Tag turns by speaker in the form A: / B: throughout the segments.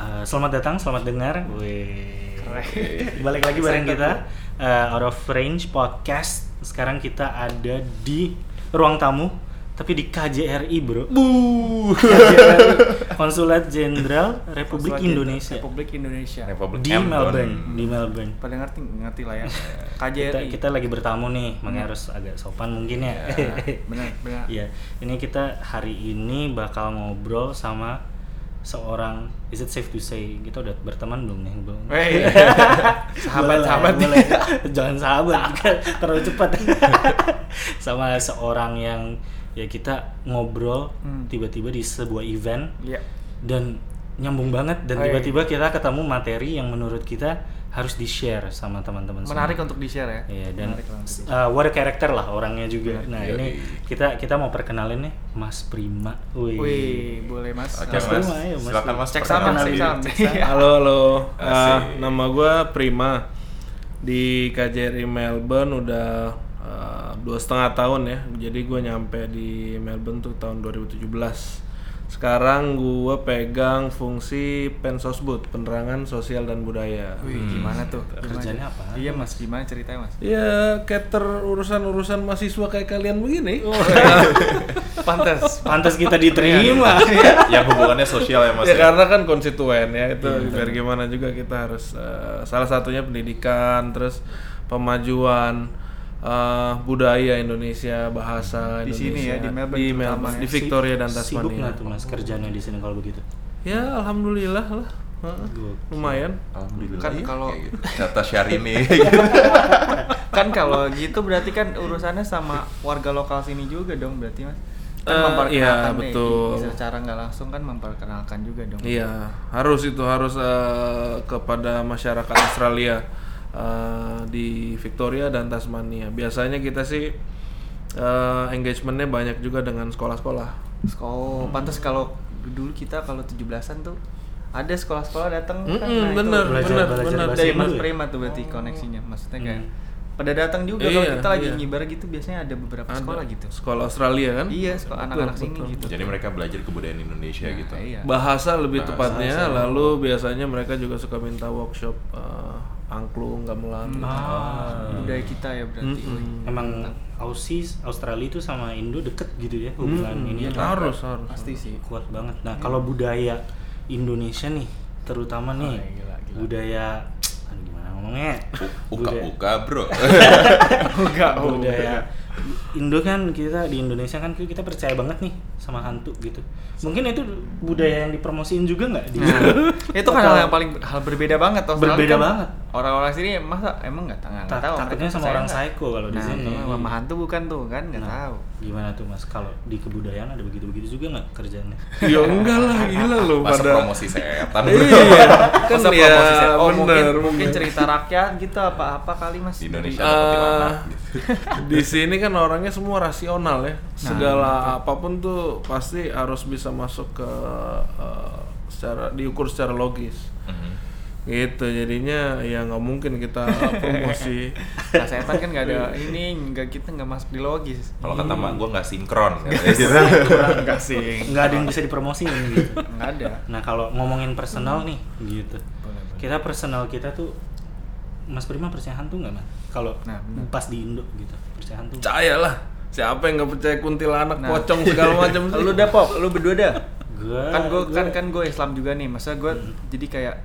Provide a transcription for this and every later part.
A: Eh, selamat datang, selamat dengar. Wih. Balik lagi bareng kita eh, Out of Range Podcast. Sekarang kita ada di ruang tamu, tapi di KJRI, Bro. Bu. Konsulat Jenderal Republik
B: Konsulat
A: Indonesia
B: Republik Indonesia.
C: Republik
A: di
C: Hampton.
A: Melbourne, di Melbourne.
B: Pada ngerti ngerti lah ya.
A: Kita,
B: KJRI.
A: kita lagi bertamu nih, makanya harus agak sopan mungkin ya.
B: Ya, benar, benar.
A: Iya, ini kita hari ini bakal ngobrol sama seorang is it safe to say kita udah berteman belum nih belum
B: Wey.
A: Boleh lah,
B: Sahabat-sahabat nih.
A: boleh. jangan sahabat terlalu cepat sama seorang yang ya kita ngobrol
B: Hmm.
A: tiba-tiba di sebuah event
B: Iya.
A: dan nyambung banget dan
B: Hai.
A: tiba-tiba kita ketemu materi yang menurut kita harus di share sama teman-teman semua.
B: Menarik untuk di-share ya.
A: Iya dan
B: Menarik
A: uh, what a character lah orangnya juga. Nah
C: Yoi.
A: ini kita kita mau perkenalin nih Mas Prima. Wih.
B: Wih, boleh Mas.
C: Oke
A: Mas
C: mas,
A: Prima, ayo, Mas
C: silakan mas.
B: Cek sama, cek sama.
D: Halo, halo. Ah, nama gue Prima di KJRI Melbourne udah ah, dua setengah tahun ya. Jadi gue nyampe di Melbourne tuh tahun 2017. Sekarang gue pegang fungsi Pensosbud, penerangan sosial dan budaya.
B: Wih, gimana tuh?
A: Kerjanya apa?
B: Iya, Mas. Gimana ceritanya, Mas?
D: Ya, cater urusan-urusan mahasiswa kayak kalian begini.
B: Pantes.
A: Pantas kita diterima.
C: Yang hubungannya sosial ya mas.
D: ya
C: ya?
D: karena kan konstituen ya itu biar gimana juga kita harus eh, salah satunya pendidikan terus pemajuan eh, budaya Indonesia bahasa
B: Di
D: Indonesia
B: sini ya, di Melbourne
D: di, Melbourne,
B: ya.
D: di Victoria dan
A: Sibuk
D: Tasmania
A: nggak tuh Mas kerjanya di sini kalau begitu?
D: ya alhamdulillah lah Heeh.
A: Gokil.
D: lumayan
C: Alhamdulillah.
B: Kan kalau-
C: gitu. Kata Syahrini.
B: kan kalau gitu berarti kan urusannya sama warga lokal sini juga dong berarti Mas. Kan
D: Eh,
B: memperkenalkan
D: iya,
B: nih,
D: betul.
B: secara nggak langsung kan memperkenalkan juga dong.
D: iya harus itu harus eh, kepada masyarakat Australia eh, di Victoria dan Tasmania biasanya kita sih eh, engagementnya banyak juga dengan sekolah-sekolah
B: Oh, pantas kalau dulu kita kalau 17-an tuh ada sekolah-sekolah datang kan
D: Mm-mm,
B: nah itu
D: bener,
A: Belajar-
D: bener,
A: belajar
D: bener.
B: dari Mas
A: ya?
B: Prima tuh berarti koneksinya maksudnya kayak
A: Hmm.
B: pada datang juga
D: Iya,
B: kalau kita lagi
D: iya.
B: ngibar gitu biasanya ada beberapa
D: Ada.
B: sekolah gitu.
D: Sekolah Australia kan?
B: Iya, sekolah anak-anak sini
D: betul.
B: gitu.
C: Jadi mereka belajar kebudayaan Indonesia
B: Nah,
C: gitu.
B: Iya.
D: Bahasa lebih
C: Bahasa,
D: tepatnya,
A: bahasa.
D: lalu biasanya mereka juga suka minta workshop eh, angklung, gamelan. gitu.
A: Ah.
B: Budaya kita ya berarti.
D: Mm-mm.
B: Wih,
A: Emang. Aussie, Australia itu sama Indo deket gitu ya hubungan
D: Mm-mm,
A: ini
D: harus, harus.
B: pasti sih.
A: kuat banget. Nah kalau budaya Indonesia nih, terutama nih
B: Oh, iya, gila, gila.
A: budaya, aduh gimana ngomongnya? Budaya-
C: Uka-uka bro.
B: Enggak, oh,
A: budaya Indo kan kita di Indonesia kan kita percaya banget nih sama hantu gitu. Mungkin itu budaya yang dipromosiin juga nggak di
B: Nah, itu kan hal yang paling hal berbeda banget. Australia
A: Berbeda
B: kan
A: banget.
B: Orang-orang sini masa emang nggak tahu
A: Ta-
B: tahu.
A: takutnya sama orang psycho kalau di
B: nah,
A: sini.
B: sama hantu bukan tuh kan nggak
A: Nah,
B: tahu.
A: Gimana tuh mas? Kalau di kebudayaan ada begitu-begitu juga nggak kerjanya?
D: Ya enggak lah, gila lu
C: Masa
D: pada.
C: promosi setan.
D: Iya, kan
B: Masa
D: ya
B: promosi set- oh, mungkin,
D: bener,
B: mungkin
D: bener.
B: cerita rakyat gitu apa-apa kali mas
C: Di Indonesia kuntilanak.
D: di sini kan orangnya semua rasional ya.
B: Nah,
D: Segala apa pun tuh pasti harus bisa masuk ke eh, secara diukur secara logis.
C: Mhm.
D: Gitu jadinya ya nggak mungkin kita promosi.
B: nah, setan kan nggak ada ini nggak kita nggak masuk di logis
C: Kalau kata mak gue nggak sinkron. gitu.
B: nggak sih
A: Nggak ada yang bisa dipromosiin gitu.
B: nggak ada
A: Nah kalau ngomongin personal nih gitu, kita personal kita tuh Mas Prima percaya hantu nggak mas? Kalau
B: Nah,
A: pas di Indo gitu percaya hantu? nggak?
D: Percaya lah. Siapa yang nggak percaya kuntilanak,
B: Nah.
D: pocong segala macam
B: lu dah pop lu berdua dah
A: Gua,
B: kan gue kan
A: gua-
B: kan gue Islam juga nih masa gue
A: Hmm.
B: jadi kayak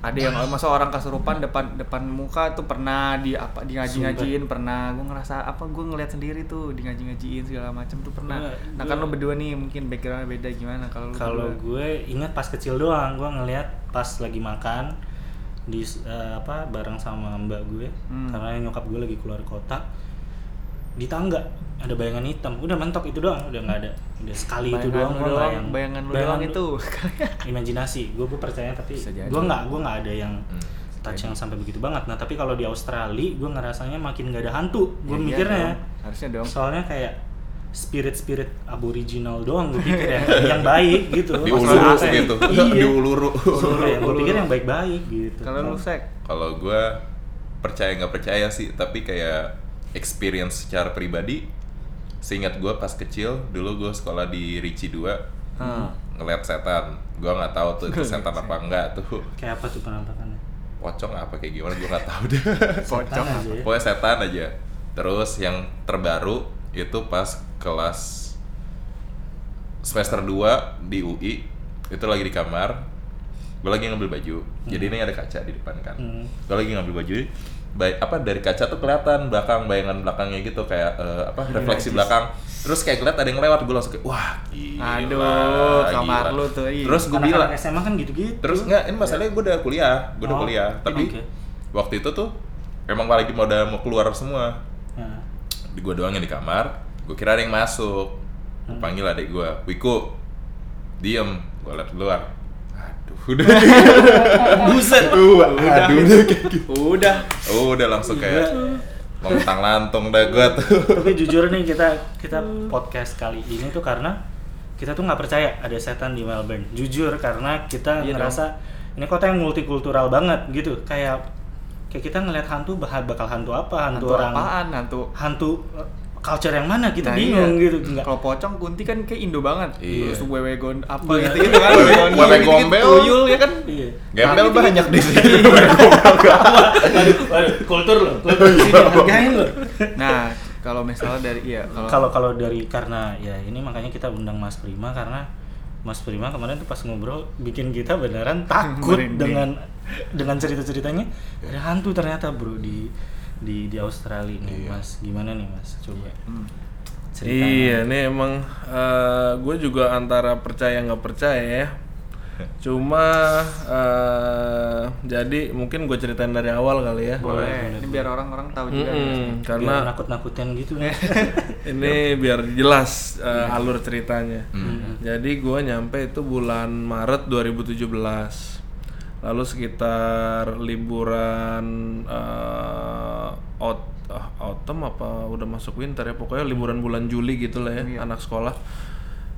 B: ada yang masa orang kesurupan depan depan muka tuh pernah di apa di ngaji ngajiin pernah. Gue ngerasa apa gue ngeliat sendiri tuh di ngaji ngajiin segala macam tuh pernah. Nah kan lu berdua nih mungkin backgroundnya beda gimana kalau
A: Kalau gue ingat pas kecil doang, gue ngeliat pas lagi makan di eh, apa bareng sama mbak gue,
B: Hmm.
A: karena nyokap gue lagi keluar kota. Di tangga ada bayangan hitam, udah mentok itu doang, udah nggak ada, udah sekali itu
B: Bayangan
A: doang,
B: lu
A: gua nggak
B: doang,
A: yang
B: bayangan lu doang itu
A: imajinasi, gue gue percaya tapi gue nggak gue nggak ada yang
C: Hmm.
A: touch yang sampai begitu banget. Nah tapi kalau di Australia, gue ngerasanya makin nggak ada hantu, gue
B: Ya, iya
A: mikirnya.
B: dong. harusnya dong
A: Soalnya kayak spirit-spirit aboriginal doang gue pikir ya, yang baik gitu.
C: Di uluru
A: ya?
C: gitu.
A: Iya.
C: Di uluru.
A: Uluru ya, gue pikir yang baik-baik gitu.
B: kalau lu sek
C: Kalau gue percaya nggak percaya sih, tapi kayak experience secara pribadi. Seingat gue pas kecil, dulu gue sekolah di Ricci 2
B: Hmm.
C: ngeliat setan. Gue nggak tahu tuh itu setan apa enggak tuh.
A: Kayak apa tuh penampakannya?
C: pocong apa kayak gimana gue nggak tahu deh.
B: Pocong
A: aja ya.
C: pokoknya setan aja. Terus yang terbaru itu pas kelas semester 2 di UI itu lagi di kamar. Gue lagi ngambil baju. Jadi ini ada kaca di depan kan.
A: Hmm.
C: gue lagi ngambil baju baik apa dari kaca tuh kelihatan belakang bayangan belakangnya gitu kayak eh, apa refleksi belakang terus kayak ngeliat ada yang lewat gue langsung kayak wah gila
B: Aduh, kamar
C: gila."
B: lu tuh, iya.
C: terus gue bilang
A: SMA kan gitu-gitu.
C: Terus enggak, ini masalahnya gue udah kuliah, gue udah
A: Oh,
C: kuliah. Tapi
A: oke.
C: waktu itu tuh emang lagi mau udah mau keluar semua.
A: Nah,
C: Di gue doang yang di kamar, gue kira ada yang masuk. Gue
A: Hmm.
C: panggil adik gue, Wiku, diem. Gue liat keluar. Aduh, udah.
A: Buset.
C: Udah, aduh, udah kayak gitu.
B: Udah.
C: Oh, udah langsung kayak lontang lantung dah gue tuh.
A: Tapi jujur nih kita kita podcast kali ini tuh karena kita tuh nggak percaya ada setan di Melbourne. Jujur karena kita
B: Iya
A: ngerasa ini kota yang multikultural banget gitu. Kayak kayak kita ngeliat hantu bakal hantu apa? Hantu,
B: Hantu
A: orang
B: apaan? Hantu
A: hantu uh, culture yang mana kita
B: Nah,
A: bingung
B: iya.
A: gitu nggak
B: Kalau pocong kunti kan kayak Indo banget.
C: Iya.
B: Terus wewe gon apa
A: Iya.
B: gitu gitu kan.
C: Wewe- gombel.
B: Tuyul ya kan.
A: iya
C: Gembel
B: Tapi
C: banyak di sini.
A: kultur loh kultur di sini hargain loh
B: Nah, kalau misalnya dari iya kalau
A: kalau kalau dari karena ya ini makanya kita undang Mas Prima karena Mas Prima kemarin tuh pas ngobrol bikin kita beneran takut dengan dengan cerita-ceritanya ada hantu ternyata bro di di di Australia nih
C: Iya.
A: Mas gimana nih Mas coba
B: Hmm.
A: cerita
D: Iya, ini emang gue juga antara percaya nggak percaya ya. Cuma eh, jadi mungkin gue ceritain dari awal kali ya.
B: boleh. Ini biar orang-orang tahu juga.
D: Mm-mm,
B: nih.
D: karena
A: Biar nakut-nakutin gitu
D: ini biar jelas eh, alur ceritanya.
C: Hmm.
D: Jadi gue nyampe itu bulan Maret 2017. Lalu sekitar liburan eh, out, ah, autumn apa udah masuk winter ya pokoknya liburan bulan Juli gitu lah ya
B: Iya.
D: anak sekolah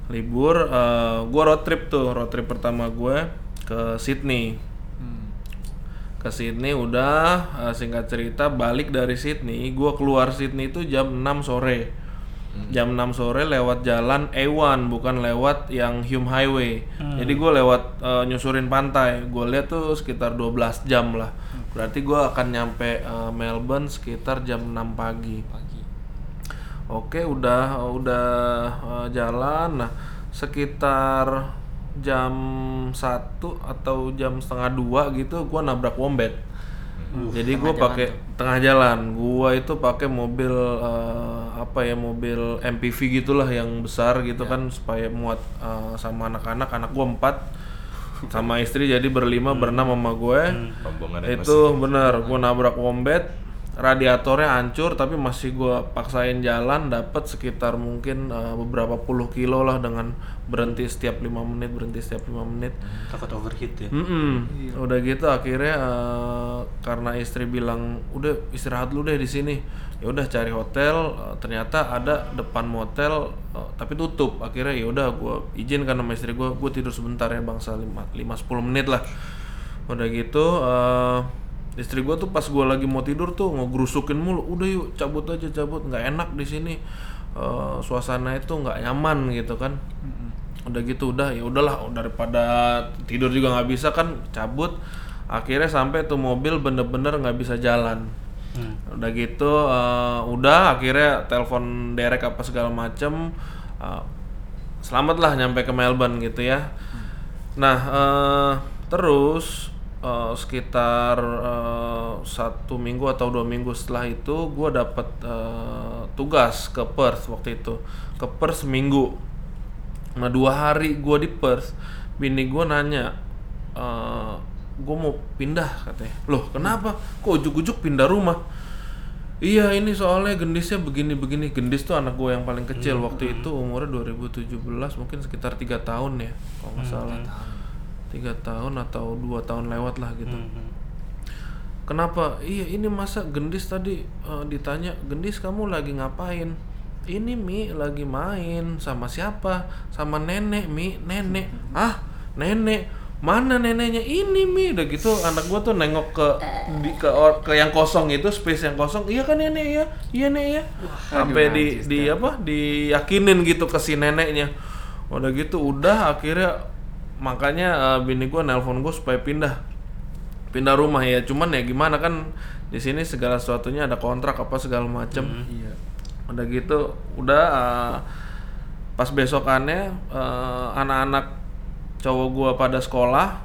D: libur eh, gue road trip tuh road trip pertama gue ke Sydney
B: Hmm.
D: ke Sydney udah eh, singkat cerita balik dari Sydney gue keluar Sydney itu jam 6 sore jam 6 sore lewat jalan A1 bukan lewat yang Hume Highway. Jadi gue lewat eh, nyusurin pantai. Gue lihat tuh sekitar 12 jam lah. Berarti gue akan nyampe eh, Melbourne sekitar jam 6 pagi.
B: Pagi.
D: Oke, udah udah eh, jalan. Nah, sekitar jam 1 atau jam setengah dua gitu, gua nabrak wombat. Jadi gua pakai tengah jalan. Gua itu pakai mobil eh, apa ya mobil MPV gitulah yang besar gitu kan supaya muat eh, sama anak-anak. Anak gua empat sama istri jadi berlima berenam sama gue.
C: Yang
D: Itu bener, gue nabrak wombat, radiatornya hancur tapi masih gue paksain jalan dapat sekitar mungkin eh, beberapa puluh kilo lah dengan berhenti setiap lima menit berhenti setiap lima menit.
A: Takut overheat ya?
D: Mm-mm. udah gitu akhirnya eh, karena istri bilang udah istirahat lu deh di sini. Ya udah cari hotel eh, ternyata ada depan motel eh, tapi tutup. Akhirnya ya udah gue izinkan sama istri gue gue tidur sebentar ya bangsa lima lima sepuluh menit lah. Udah gitu eh, istri gue tuh pas gue lagi mau tidur tuh ngegerusukin mulu. Udah yuk cabut aja cabut. Nggak enak di sini. Eh, suasana itu nggak nyaman gitu kan. Udah gitu udah. Ya udahlah daripada tidur juga nggak bisa kan cabut. Akhirnya sampai tuh mobil bener-bener nggak bisa jalan.
A: Hmm.
D: udah gitu eh, udah. Akhirnya telepon derek apa segala macem. Eh, selamat lah nyampe ke Melbourne gitu ya. Nah eh, terus eh, sekitar eh, satu minggu atau dua minggu setelah itu gue dapet eh, tugas ke Perth waktu itu ke Perth seminggu Nah dua hari gue di Perth, bini gue nanya, gue mau pindah katanya. Loh kenapa? Kok ujuk-ujuk pindah rumah? Iya ini soalnya gendisnya begini-begini. Gendis tuh anak gue yang paling kecil waktu itu umurnya 2017 mungkin sekitar tiga tahun ya kalau nggak salah. Tiga tahun atau dua tahun lewat lah gitu.
A: Hmm.
D: Kenapa? Iya ini masa gendis tadi eh, ditanya gendis kamu lagi ngapain? Ini Mi lagi main sama siapa? Sama nenek Mi, nenek. Ah nenek mana neneknya ini Mi udah gitu anak gua tuh nengok ke di, ke or- ke yang kosong itu space yang kosong iya kan nenek ya iya nek ya sampai di di apa diyakinin gitu ke si neneknya udah gitu udah akhirnya makanya eh, bini gue nelpon gue supaya pindah pindah rumah ya cuman ya gimana kan di sini segala sesuatunya ada kontrak apa segala macem
B: Iya.
D: udah gitu udah eh, pas besokannya eh, anak-anak cowok gua pada sekolah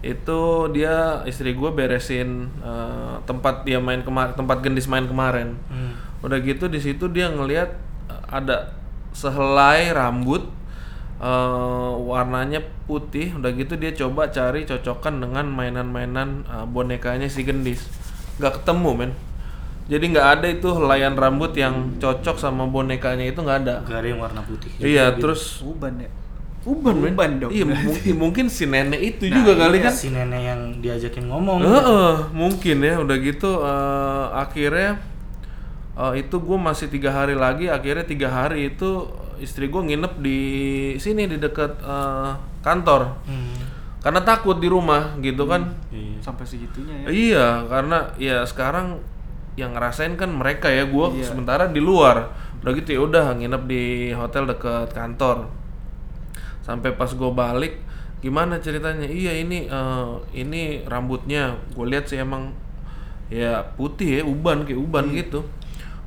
D: itu dia istri gua beresin eh, tempat dia main kemarin tempat gendis main kemarin
A: Hmm.
D: udah gitu di situ dia ngelihat ada sehelai rambut eh, warnanya putih udah gitu dia coba cari cocokan dengan mainan-mainan eh, bonekanya si gendis nggak ketemu men jadi nggak ada itu helaian rambut yang cocok sama bonekanya itu nggak ada
A: Gak ada yang warna putih.
D: iya
A: gitu.
D: terus
B: Uban ya.
D: uban men
B: Uban dong.
D: iya mungkin mungkin si nenek itu
A: Nah,
D: juga kali
A: iya,
D: kan
A: si nenek yang diajakin ngomong.
D: Heeh, mungkin ya udah gitu eh, akhirnya eh, itu gue masih tiga hari lagi akhirnya tiga hari itu istri gue nginep di sini di dekat eh, kantor
A: Hmm.
D: karena takut di rumah gitu kan
A: Iya.
B: Sampai segitunya ya.
D: iya karena ya sekarang yang ngerasain kan mereka ya gue
B: Iya.
D: sementara di luar udah gitu ya udah nginep di hotel dekat kantor sampai pas gue balik gimana ceritanya iya ini eh, ini rambutnya gue lihat sih emang ya putih ya uban kayak uban gitu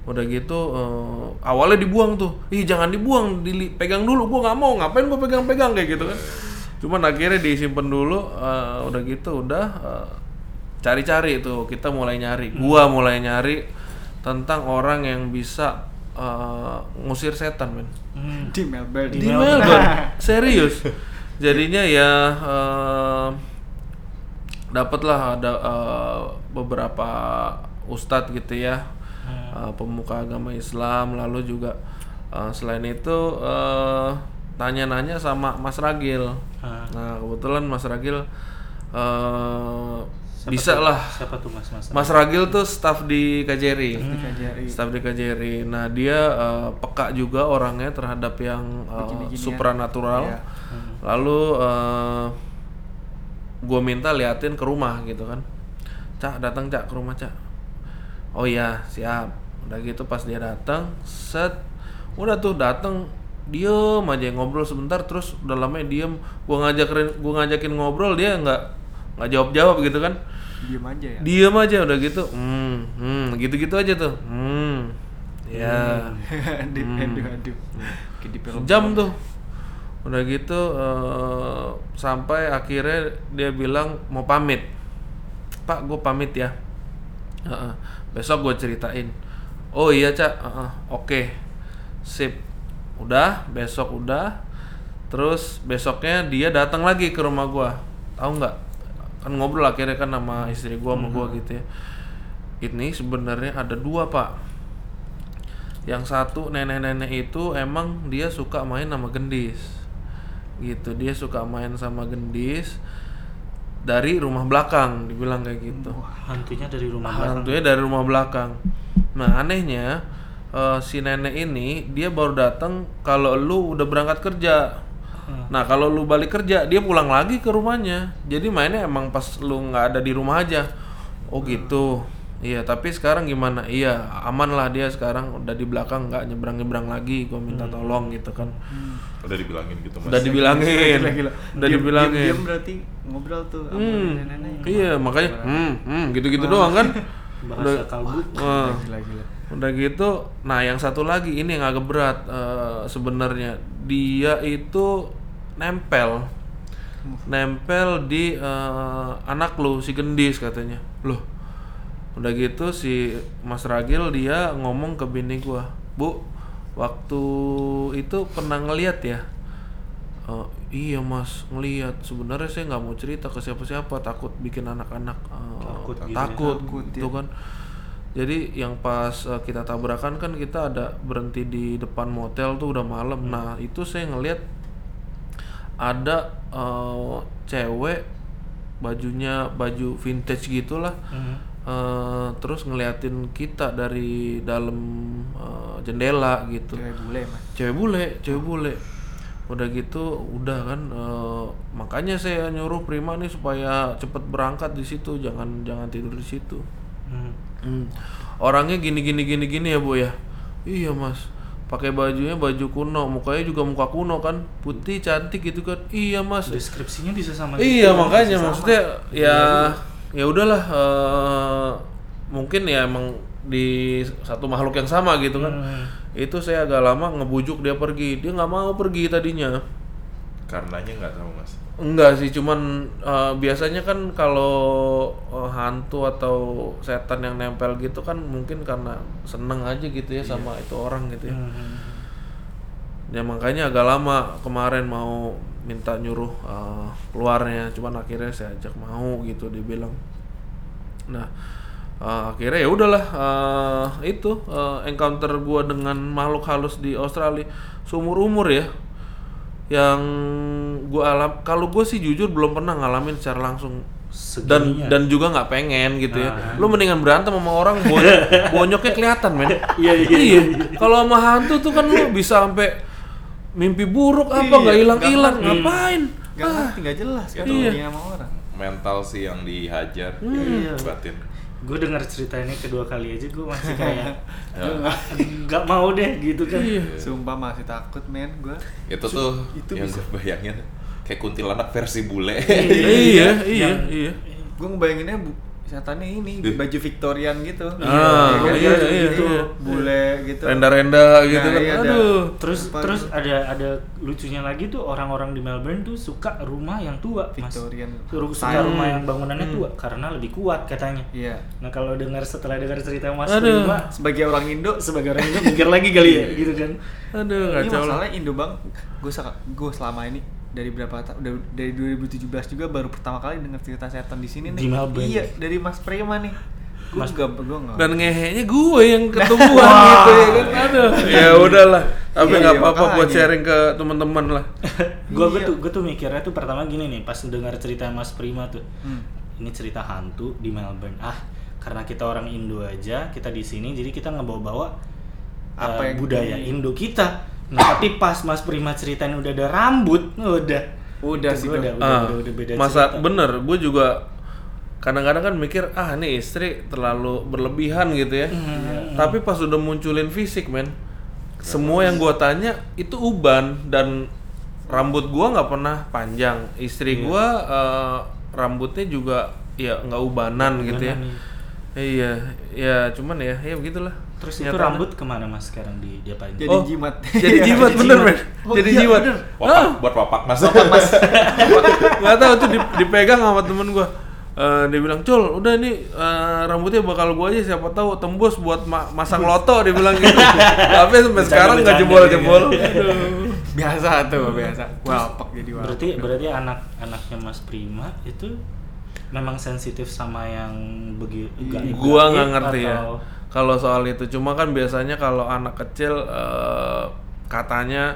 D: udah gitu eh, awalnya dibuang tuh. Ih jangan dibuang dili pegang dulu. Gue nggak mau ngapain gue pegang-pegang kayak gitu kan. Cuman akhirnya disimpan dulu eh, udah gitu udah eh, cari-cari tuh kita mulai nyari. Gua mulai nyari tentang orang yang bisa eh, ngusir setan men.
A: Hmm.
B: Di Melbourne.
D: di Melbourne. Serius. Jadinya ya eh, dapatlah ada eh, beberapa ustadz gitu ya eh, pemuka agama Islam lalu juga eh, selain itu eh, tanya-nanya sama Mas Ragil
A: Ah.
D: nah kebetulan Mas Ragil eh,
A: Siapa
D: bisa
A: tuh?
D: lah
A: Siapa tuh Mas Mas?
D: Mas Ragil tuh staff di KJRI
B: Di KJRI.
D: Staff di KJRI. Nah dia eh, peka juga orangnya terhadap yang
B: Begini-beginian.
D: supranatural.
B: Iya.
D: Lalu gue minta liatin ke rumah gitu kan. Cak datang cak ke rumah cak. Oh iya siap. Udah gitu pas dia datang, set, udah tuh datang diem aja ngobrol sebentar terus udah lama diem gua ngajakin gua ngajakin ngobrol dia nggak nggak jawab jawab gitu kan
B: Diem aja ya.
D: Diem aja udah gitu. Hmm, hmm, gitu-gitu aja tuh. Hmm. Ya.
B: aduh, aduh, aduh. Kayak di film.
D: Jam tuh. Udah gitu eh, sampai akhirnya dia bilang mau pamit. Pak, gue pamit ya. Heeh. Besok gue ceritain. Oh iya, Cak. Heeh, Oke. Sip. Udah, besok udah. Terus besoknya dia datang lagi ke rumah gua. Tahu nggak? Kan ngobrol akhirnya kan sama istri gua sama gua gitu ya. Ini sebenarnya ada dua, Pak. Yang satu nenek-nenek itu emang dia suka main sama gendis. Gitu, dia suka main sama gendis dari rumah belakang, dibilang kayak gitu.
A: Hantunya dari rumah belakang.
D: Hantunya dari rumah belakang. Nah anehnya eh, si nenek ini dia baru datang kalau lu udah berangkat kerja. Nah kalau lu balik kerja dia pulang lagi ke rumahnya. Jadi mainnya emang pas lu nggak ada di rumah aja. Oh gitu. Iya tapi sekarang gimana? Iya aman lah dia sekarang udah di belakang nggak nyebrang nyebrang lagi. Gue minta tolong gitu kan.
C: Udah dibilangin gitu mas.
D: Udah dibilangin.
B: Gila, gila.
D: Udah
B: Diem-
D: dibilangin.
B: diem-diem berarti ngobrol tuh sama
D: Hmm,
B: nenek-nenek.
D: iya makanya hmm, hmm gitu-gitu doang kan.
A: Bahasa kalbu.
D: Wah.
B: Gila, gila.
D: Udah gitu, nah yang satu lagi ini yang agak berat eh, sebenarnya dia itu nempel, nempel di eh, anak lu si gendis katanya. Loh, udah gitu si Mas Ragil dia ngomong ke bini gua, bu, waktu itu pernah ngeliat ya? "Eh, iya mas, ngeliat. Sebenarnya saya nggak mau cerita ke siapa-siapa, takut bikin anak-anak eh,
A: Takut
D: takut,
B: Takut,
D: gitu kan. Jadi yang pas eh, kita tabrakan kan kita ada berhenti di depan motel tuh udah malam. Nah itu saya ngelihat ada eh, cewek bajunya baju vintage gitulah.
A: Hmm.
D: Eh, terus ngeliatin kita dari dalam eh, jendela gitu.
B: Cewek bule mas.
D: cewek bule cewek bule. Udah gitu udah kan eh, makanya saya nyuruh Prima nih supaya cepet berangkat di situ. Jangan jangan tidur di situ.
A: Hmm.
D: Hmm. orangnya gini gini gini gini ya bu ya? Iya mas. Pakai bajunya baju kuno mukanya juga muka kuno kan. Putih cantik gitu kan. Iya mas.
A: Deskripsinya bisa sama
D: iya
A: gitu.
D: makanya maksudnya ya ya udahlah eh, mungkin ya emang di satu makhluk yang sama gitu kan
A: Hmm.
D: itu saya agak lama ngebujuk dia pergi dia nggak mau pergi tadinya
C: Karenanya nggak tahu mas.
D: Enggak sih, cuman eh, biasanya kan kalau eh, hantu atau setan yang nempel gitu kan mungkin karena seneng aja gitu ya sama itu orang gitu ya.
A: Hmm.
D: Ya makanya agak lama kemarin mau minta nyuruh eh, keluarnya, cuman akhirnya saya ajak mau gitu dibilang. Nah, eh, akhirnya ya udahlah eh, itu eh, encounter gua dengan makhluk halus di Australia. Seumur umur ya yang gua alam kalau gue sih jujur belum pernah ngalamin secara langsung. Dan
A: Segininya.
D: dan juga nggak pengen gitu ya.
A: Ah.
D: lu mendingan berantem sama orang bonyok, bonyoknya kelihatan men.
A: Iya, iya,
D: kalau sama hantu tuh kan lu bisa sampai mimpi buruk apa
B: Iya,
D: nggak hilang hilang
B: nggak
D: ngapain
B: Gak ngerti, gak jelas kan
D: Iya.
B: sama orang.
C: Mental sih yang dihajar,
A: Iya.
C: batin.
A: Gue denger cerita ini kedua kali aja gue masih kayak
C: Ya.
A: nggak mau deh gitu kan.
D: Iya.
B: Sumpah masih takut men gue.
C: Itu tuh
B: itu
C: yang gue bayangin kayak kuntilanak versi bule.
D: iya iya
A: Yang-
D: iya
B: Gue ngebayanginnya bu setannya ini baju Victorian gitu.
D: Ah,
B: kan?
D: iya,
B: Baju
D: iya,
B: gitu,
D: iya.
B: bule gitu.
D: renda-renda gitu
B: Nah,
D: kan
B: iya, ada.
D: aduh
A: Terus
B: Apa
A: terus
B: gitu?
A: ada ada lucunya lagi tuh orang-orang di Melbourne tuh suka rumah yang tua, Mas.
B: Victorian
A: Suruh suka
B: style.
A: rumah yang bangunannya
B: Hmm.
A: tua karena lebih kuat katanya.
B: Iya.
A: Nah kalau dengar setelah dengar cerita Mas
D: Aduh.
A: Prima
B: Sebagai orang Indo,
A: sebagai orang Indo mikir lagi kali ya gitu kan.
D: aduh
B: ini
D: kacau
B: masalahnya Indo bang. Gue gue selama ini dari berapa tahun udah dari 2017 juga baru pertama kali dengar cerita setan di sini nih. Iya, dari Mas Prima nih. Gue
A: Mas-
B: gak, gue gak.
D: dan ngehenya gue yang ketemuan gitu ya kan aduh ya udahlah tapi
B: Iya,
D: nggak
B: iya,
D: apa-apa buat sharing ke teman-teman lah
A: gue gue
B: Iya.
A: tuh gue tuh mikirnya tuh pertama gini nih pas dengar cerita Mas Prima tuh
B: Hmm.
A: ini cerita hantu di Melbourne ah karena kita orang Indo aja kita di sini jadi kita ngebawa-bawa
B: Apa yang
A: budaya Indo kita nah tapi pas Mas Prima ceritain udah ada rambut udah.
B: Udah sih,
A: udah, udah,
D: Ah,
A: udah, udah beda
D: masa
A: cerita.
D: bener gue juga kadang-kadang kan mikir ah nih istri terlalu berlebihan gitu ya.
A: Hmm.
D: tapi pas udah munculin fisik men semua yang gue tanya itu uban dan rambut gua nggak pernah panjang. Istri
A: Iya.
D: gua eh, rambutnya juga ya nggak ubanan gitu ya.
A: Ubanan,
D: iya ya cuman ya ya begitulah
A: terus itu
D: Nyatanya.
A: rambut ke mana mas sekarang di diapain
B: Jadi
D: Oh,
B: jimat.
D: jadi jimat bener men
B: Oh,
D: jadi
B: iya,
D: jimat.
C: Wapak, buat wapak mas.
D: nggak tahu tuh di- dipegang sama temen gua Eh, dia bilang cul udah ini eh, rambutnya bakal gua aja siapa tahu tembus buat ma- masang loto dia bilang gitu tapi sampai sekarang nggak jebol jebol
A: gitu.
B: biasa tuh, biasa. Wapak jadi wapak.
A: berarti berarti anak anaknya Mas Prima itu memang sensitif sama yang begitu
D: gua nggak ngerti ya kalau soal itu cuma kan biasanya kalau anak kecil eh, katanya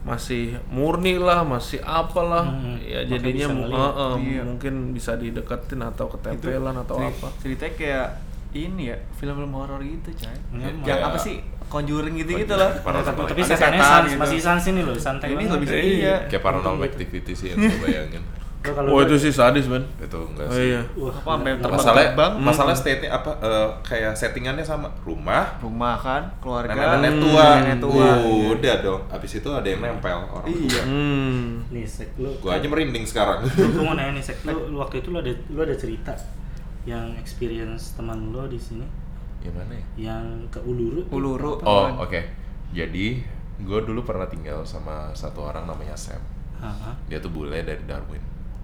D: masih murni lah masih apalah
A: Hmm,
D: ya
A: makanya
D: jadinya eh, eh,
B: Iya.
D: mungkin bisa dideketin atau ketempelan atau
B: Ceri-
D: apa
B: Ceritanya kayak ini ya, film-film horor gitu, coy.
A: Iya,
B: Yang
C: kayak-
B: apa sih? Conjuring gitu-gitu lah.
C: Paranormal.
A: tapi setannya sans,
B: gitu.
A: masih sans ini loh santai
B: Ini lebih
D: Iya.
B: iya.
C: Kayak paranormal activity sih yang gue bayangin.
A: Gua
D: oh
A: gua-
D: itu sih sadis men
C: Itu enggak
D: oh
C: sih.
D: iya
A: Wah,
B: Apa sampai terbang-
C: Masalah
B: terbang.
C: masalah state apa eh, kayak settingannya sama rumah
B: Rumah kan, keluarga.
C: nenek-nenek
D: Hmm,
C: tua.
B: nenek tua.
C: Udah dong. Abis itu ada yang nempel orang.
B: Iya.
D: hmm
A: nih sek lu
C: Gua aja merinding sekarang.
A: gue mau nanya nih sek lu, lu waktu itu lu ada lu ada cerita yang experience teman lo di sini
C: Gimana ya?
A: yang ke Uluru
B: Uluru.
C: Oh, oke. Jadi, gue dulu pernah tinggal sama satu orang namanya Sam.
A: Ah, ah.
C: Dia tuh bule dari Darwin.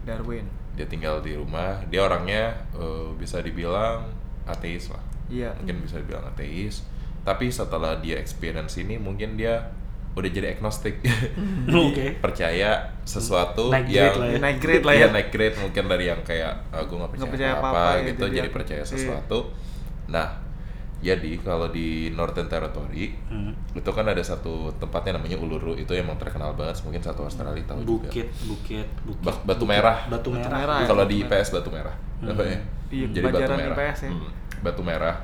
B: Darwin.
C: Dia tinggal di rumah. Dia orangnya eh, bisa dibilang ateis lah.
B: Iya.
C: Mungkin bisa dibilang ateis. Tapi setelah dia experience ini, mungkin dia udah jadi agnostik.
A: Oke.
C: Percaya sesuatu
A: Naik grade
C: yang
A: lah ya.
B: Naik grade lah
C: Iya,
B: ya.
C: naik grade mungkin dari yang kayak gue nggak percaya,
B: percaya
C: apa-apa,
B: apa-apa,
C: gitu,
B: gitu,
C: jadi
B: dia-
C: percaya
B: iya.
C: sesuatu. Nah, jadi kalau di Northern Territory
A: Hmm.
C: itu kan ada satu tempatnya namanya Uluru itu emang terkenal banget mungkin satu Australia tahu juga
A: Bukit, bukit, bukit.
C: Ba- Batu
A: Bukit,
C: Merah.
A: Batu
B: Batu
A: merah.
B: Merah. ya,
C: kalau di
B: Merah.
C: IPS Batu Merah
A: Hmm.
C: apa ya
B: Iya,
C: jadi Batu Merah
B: IPS ya.
C: Hmm, Batu Merah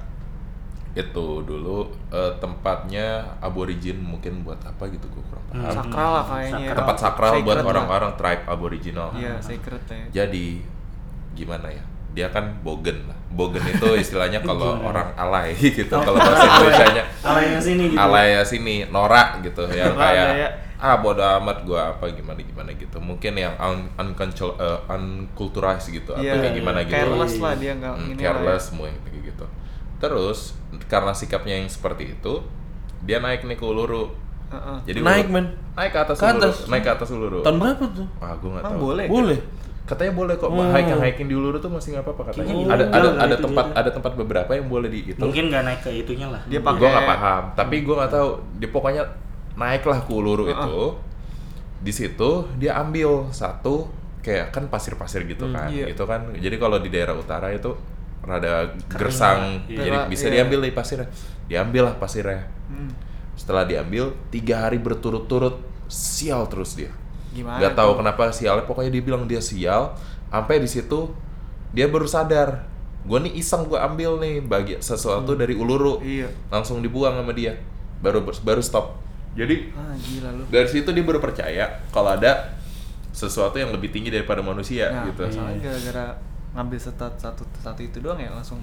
C: itu dulu eh, tempatnya aborigin mungkin buat apa gitu gue kurang paham
A: Hmm.
B: Sakral lah kayaknya.
A: Sakral.
C: tempat sakral buat
B: Sacred lah.
C: orang-orang tribe aboriginal
B: Iya, secret ya.
C: jadi gimana ya dia kan bogen lah. Bogen itu istilahnya kalau orang alay gitu. Kalau bahasa Indonesia-nya
A: Alaynya sini gitu.
C: alay sini, norak gitu yang
B: Norak,
C: kayak
B: ya.
C: ah bodo amat gua apa gimana gimana gitu. Mungkin yang un uncontrol eh, unculturized gitu atau
B: Iya,
C: kayak gimana gitu.
B: Careless lah dia nggak
C: Hmm,
B: lah
C: careless semua yang kayak gitu. Terus karena sikapnya yang seperti itu, dia naik nih ke Uluru.
B: ya. Heeh.
C: Jadi
D: Naik,
C: Uluru-
D: men.
C: Naik ke atas
D: Ke
C: Uluru.
D: atas.
C: Naik ke atas Uluru.
D: Tahun berapa tuh?
C: Wah, gua nggak tahu.
B: boleh?
D: Boleh.
C: Katanya boleh kok
D: Hmm.
C: hiking hiking di Uluru tuh masih nggak apa-apa katanya.
A: Kayaknya
C: ada ada ada tempat
A: dia.
C: ada tempat beberapa yang boleh di itu.
A: Mungkin nggak naik ke itunya lah.
B: Dia
C: Gua
B: pakai
C: nggak paham, tapi gua nggak tahu. Dia pokoknya naiklah ke Uluru
B: Uh-uh.
C: itu. Di situ dia ambil satu kayak kan pasir-pasir gitu
A: Hmm,
C: kan.
B: iya.
C: Itu kan. Jadi kalau di daerah utara itu rada gersang,
A: Iya.
C: jadi
B: Iya.
C: bisa
B: Iya.
C: diambil dari pasirnya. Diambil lah pasirnya.
B: Hmm.
C: Setelah diambil tiga hari berturut-turut sial terus dia.
B: Gimana?
C: Gak tahu kenapa sialnya pokoknya dia bilang dia sial sampai di situ dia baru sadar gue nih iseng gue ambil nih bagi sesuatu dari uluru
B: Iya.
C: langsung dibuang sama dia baru baru stop jadi
B: Ah gila lu.
C: dari situ dia baru percaya kalau ada sesuatu yang lebih tinggi daripada manusia
B: Nah,
C: gitu
B: masalahnya gara-gara ngambil satu, satu satu itu doang ya langsung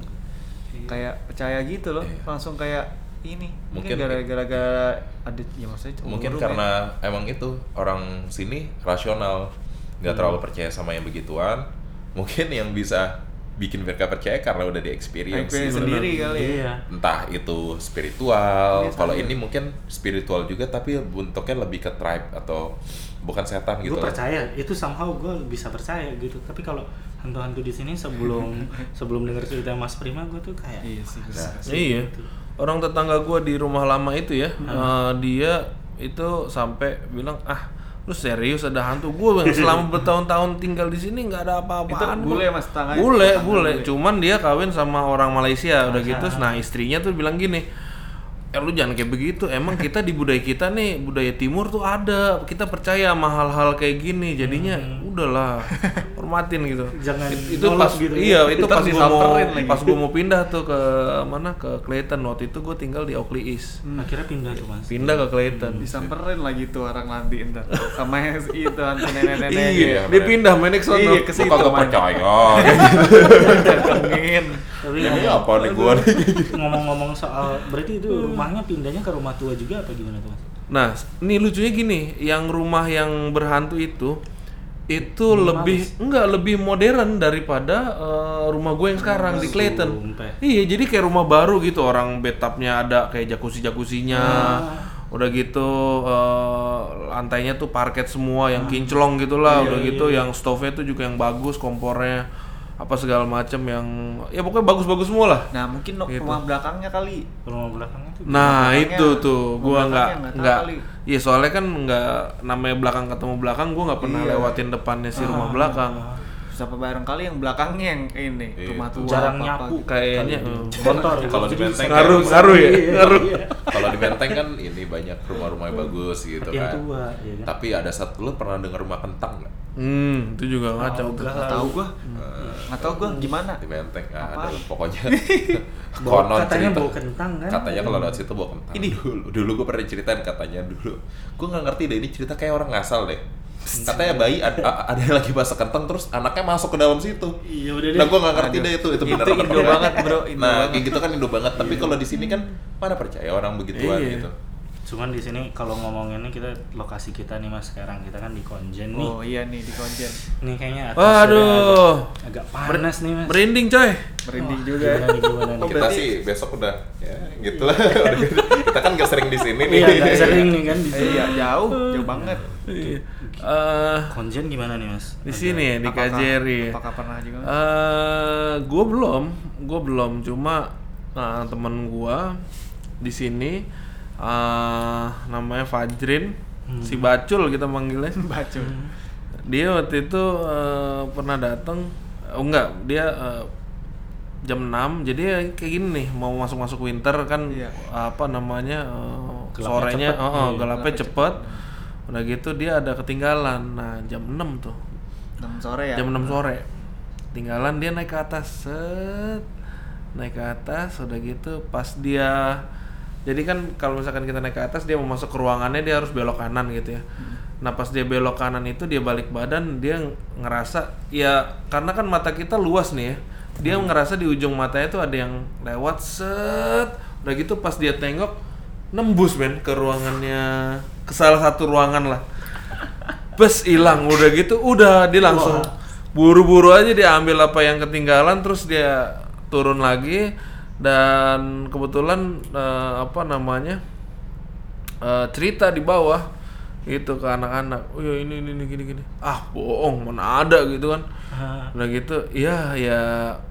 B: kayak percaya gitu loh,
C: Iya.
B: langsung kayak ini. Mungkin gara-gara gara ada ya maksudnya
C: mungkin karena emang itu orang sini rasional nggak
B: Hmm.
C: terlalu percaya sama yang begituan mungkin yang bisa bikin mereka percaya karena udah di experience
B: Experience
C: gitu.
B: sendiri kali ya.
A: Iya.
C: entah itu spiritual
B: Iya,
C: kalau
B: sama.
C: ini mungkin spiritual juga tapi bentuknya lebih ke tribe atau bukan setan gitu
A: gue percaya itu somehow gue bisa percaya gitu tapi kalau hantu-hantu di sini sebelum sebelum denger cerita Mas Prima gue tuh kayak
B: Iya sih.
C: Nah,
D: Iya. Orang tetangga gua di rumah lama itu ya, eh, dia itu sampai bilang ah lu serius ada hantu? Gue yang selama bertahun-tahun tinggal di sini nggak ada apa-apaan.
B: Itu bule,
D: kok."
B: Mas,
D: bule
B: Tetangga
D: bule.
B: bule.
D: cuman dia kawin sama orang Malaysia udah gitu. Nah istrinya tuh bilang gini eh lu jangan kayak begitu. Emang kita di budaya kita nih budaya timur tuh ada. Kita percaya sama hal-hal kayak gini. Jadinya udahlah hormatin gitu.
A: Jangan
D: itu
A: nolak
D: pas
A: gitu.
D: iya itu pas gua mau
B: disamperin lagi.
D: pas gua mau pindah tuh ke mana ke Clayton. Waktu itu gue tinggal di Oakley East.
A: Akhirnya pindah tuh mas.
D: Pindah ke Clayton.
B: Disamperin lagi tuh orang nanti ntar sama yang itu hantu nenek-nenek
D: iya
C: Iya,
D: dia pindah main ke sono.
B: Iya, ke situ,
C: kagak percaya.
B: Datengin.
A: tapi
C: ini apa nih nih?
A: ngomong-ngomong soal berarti itu rumahnya pindahnya ke rumah tua juga apa gimana tuh mas?
D: Nah, ini lucunya gini, yang rumah yang berhantu itu itu
A: Minimalis.
D: lebih enggak lebih modern daripada eh, rumah gue yang sekarang di Clayton.
A: Sumpah.
D: Iya, jadi kayak rumah baru gitu, orang bathtubnya ada kayak jacuzzi-jacuzzinya.
A: Ah.
D: Udah gitu eh, lantainya tuh parket semua yang kinclong gitulah,
A: Iya,
D: udah gitu yang stove-nya tuh juga yang bagus, kompornya apa segala macam yang ya pokoknya bagus-bagus semua lah.
B: Nah mungkin
D: Gitu.
B: rumah belakangnya kali.
A: rumah belakangnya tuh
D: Nah
B: belakangnya-
D: itu tuh gua nggak
B: nggak.
D: Iya soalnya kan nggak namanya belakang ketemu belakang gua nggak pernah
B: Iya.
D: lewatin depannya si
A: Ah.
D: rumah belakang
B: Siapa bareng kali yang belakangnya yang ini
C: Iya.
B: rumah tua
A: jarang
B: apa-apa
A: nyapu
B: gitu.
D: kayaknya
A: Kali.
D: eh.
A: kotor
C: Kalau di
A: Jadi
C: Menteng
D: ngaruh
A: bisa-
D: ngaruh ya
A: Iya,
D: ngaruh
A: iya.
C: kalau di Menteng kan ini banyak rumah-rumah yang bagus gitu
A: yang
C: kan
A: tua ya kan
C: tapi ada satu lu pernah dengar rumah kentang nggak
D: hmm itu juga ngaco tuh
A: enggak.
B: Nggak tahu gua. Nggak tahu gua gimana.
C: di Menteng
B: Apaan?
C: ada pokoknya konon
A: katanya
C: cerita
A: bau kentang kan
C: katanya kalau lewat situ bawa kentang
B: Ini.
C: dulu dulu gue pernah ceritain katanya dulu gue nggak ngerti deh ini cerita kayak orang ngasal deh katanya bayi ada, ada yang lagi masak kentang terus anaknya masuk ke dalam situ.
A: Iya udah deh.
C: Nah gue nggak ngerti
B: Aduh.
C: deh itu. Itu apa
B: Indo banget, bro, Indo
C: nah
B: banget.
C: kayak gitu kan Indo banget. Tapi kalau di sini kan mana percaya orang begituan
D: Iya.
C: gitu
A: cuman di sini kalau ngomonginnya kita lokasi kita nih mas sekarang kita kan di Konjen nih
B: Oh iya nih di konjen.
A: nih kayaknya
D: Waduh.
A: agak, agak panas nih mas
D: merinding coy
B: Merinding juga.
A: gimana nih, gimana nih?
B: Oh,
C: kita sih besok udah ya gitu lah Udah gitu. kita kan gak sering di sini nih
A: iya nggak sering nih kan di sini
B: Iya jauh, jauh banget.
D: Iya. Eh,
A: Konjen gimana nih mas
D: di sini ya di Kajeri
B: Apakah pernah juga?
D: Eh, gue belum, gue belum. Cuma nah, temen gue di sini eh namanya Fajrin, si Bacul kita manggilnya.
B: Bacul.
D: Dia waktu itu eh, pernah datang, oh enggak, dia eh, jam 6 jadi ya kayak gini nih mau masuk-masuk winter kan
B: Iya.
D: apa namanya eh,
A: Gelapnya
D: sorenya
A: cepet.
D: oh, oh, gelapnya
B: gelapnya
D: cepet. Udah gitu dia ada ketinggalan. Nah, jam 6 tuh.
B: 6 sore ya.
D: Jam 6 sore. Tinggalan dia naik ke atas. Set. Naik ke atas udah gitu pas dia jadi kan kalau misalkan kita naik ke atas dia mau masuk ke ruangannya dia harus belok kanan gitu ya. Nah, pas dia belok kanan itu dia balik badan dia ngerasa ya karena kan mata kita luas nih ya. dia ngerasa di ujung matanya tuh ada yang lewat set. Udah gitu pas dia tengok nembus men ke ruangannya ke salah satu ruangan lah. Bes hilang. Udah gitu udah dia langsung buru-buru aja dia ambil apa yang ketinggalan terus dia turun lagi dan kebetulan eh, apa namanya eh, cerita di bawah gitu ke anak-anak. Oh ya ini ini ini, gini gini. Ah bohong mana ada gitu kan.
A: Ah,
D: udah gitu iya ya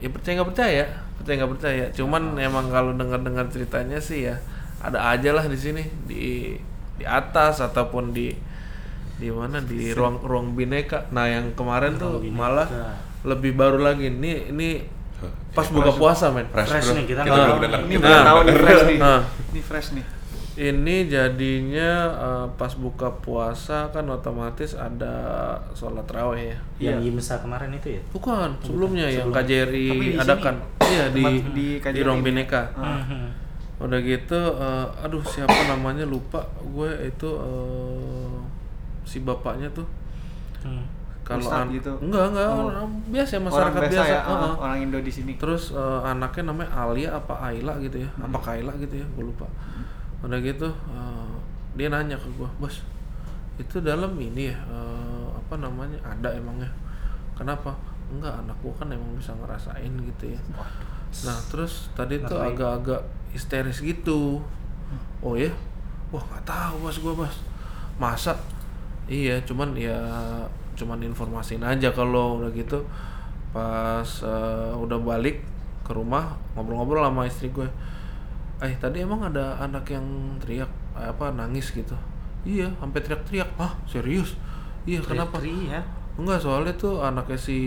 D: ya percaya nggak percaya percaya nggak percaya. Cuman emang kalau dengar dengar ceritanya sih ya ada aja lah di sini. Di di atas ataupun di di mana? Di ruang ruang bineka. Nah yang kemarin tuh
A: Bineka.
D: malah lebih baru lagi. Ini ini pas buka puasa men
C: Fresh,
A: Fresh nih, kita
C: kita belum dengar.
B: Ini
D: Nah,
B: belum tahu nih fresh nih.
D: nah.
B: Ini fresh nih.
D: ini jadinya eh, pas buka puasa kan otomatis ada sholat raweh ya
A: yang
B: Iya.
A: Yimsa kemarin itu ya
D: bukan sebelumnya yang
A: sebelum.
D: KJRI adakan iya di
B: di
D: di,
B: KJRI
D: ruang
B: ini.
D: bineka
B: Ah.
A: Mhm.
D: udah gitu eh, aduh siapa namanya lupa gue itu eh, si bapaknya tuh
A: Hmm.
D: Kalau
B: Ustadz
D: an-
B: gitu?
D: enggak enggak
B: Oh.
D: orang biasa
B: Orang
D: masyarakat
B: biasa,
D: biasa,
B: ya, ah, orang Indo di sini.
D: terus eh, anaknya namanya Alia apa Ayla gitu ya apa Kaila gitu ya gue lupa. Udah gitu eh, dia nanya ke gue bos itu dalam ini ya eh, apa namanya ada emangnya kenapa? Enggak anak gua kan emang bisa ngerasain gitu ya. Nah terus tadi tuh
A: Ngerasain.
D: agak-agak histeris gitu. Oh ya? Wah nggak tahu bos gua bos. Masa? Iya cuman ya cuman informasiin aja kalau udah gitu. Pas eh, udah balik ke rumah ngobrol-ngobrol sama istri gue. Eh tadi emang ada anak yang teriak eh, apa nangis gitu. Iya sampai teriak-teriak. Ah serius? Iya kenapa?
A: Teriak-teriak.
D: enggak soalnya tuh anaknya si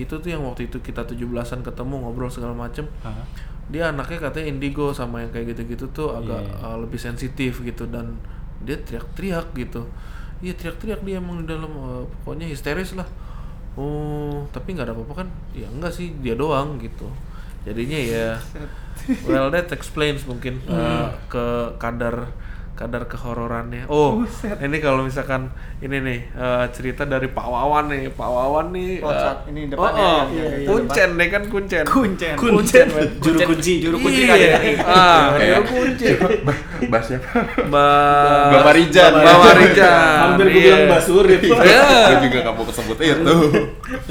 D: itu tuh yang waktu itu kita 17-an ketemu ngobrol segala macem.
A: Hah?
D: dia anaknya katanya indigo sama yang kayak gitu-gitu tuh agak
A: Iya.
D: uh, lebih sensitif gitu dan dia teriak-teriak gitu iya teriak-teriak dia emang di dalam uh, pokoknya histeris lah. Oh tapi nggak ada apa-apa kan? Ya enggak sih dia doang gitu. Jadinya ya well that explains mungkin uh, ke kadar kadar kehororannya oh ini kalau misalkan ini nih uh, cerita dari Pak Wawan nih Pak Wawan nih
B: Oh,
D: uh,
B: ini
D: oh,
B: depannya
D: oh,
B: ya, iya, iya,
D: kuncen deh kan kuncen
B: Kuncen.
A: Kuncen,
B: men.
A: juru kunci.
B: Juru kunci
D: iya.
B: KJRI.
D: ah
C: Kayak-
D: juru kunci
C: Mbak siapa?
D: Mbak
C: Mbak Marijan.
D: Mbak Marijan
A: Hampir gue
D: iya.
A: bilang Mbak Surip.
D: Iya.
C: Gue juga gak mau kesebut itu.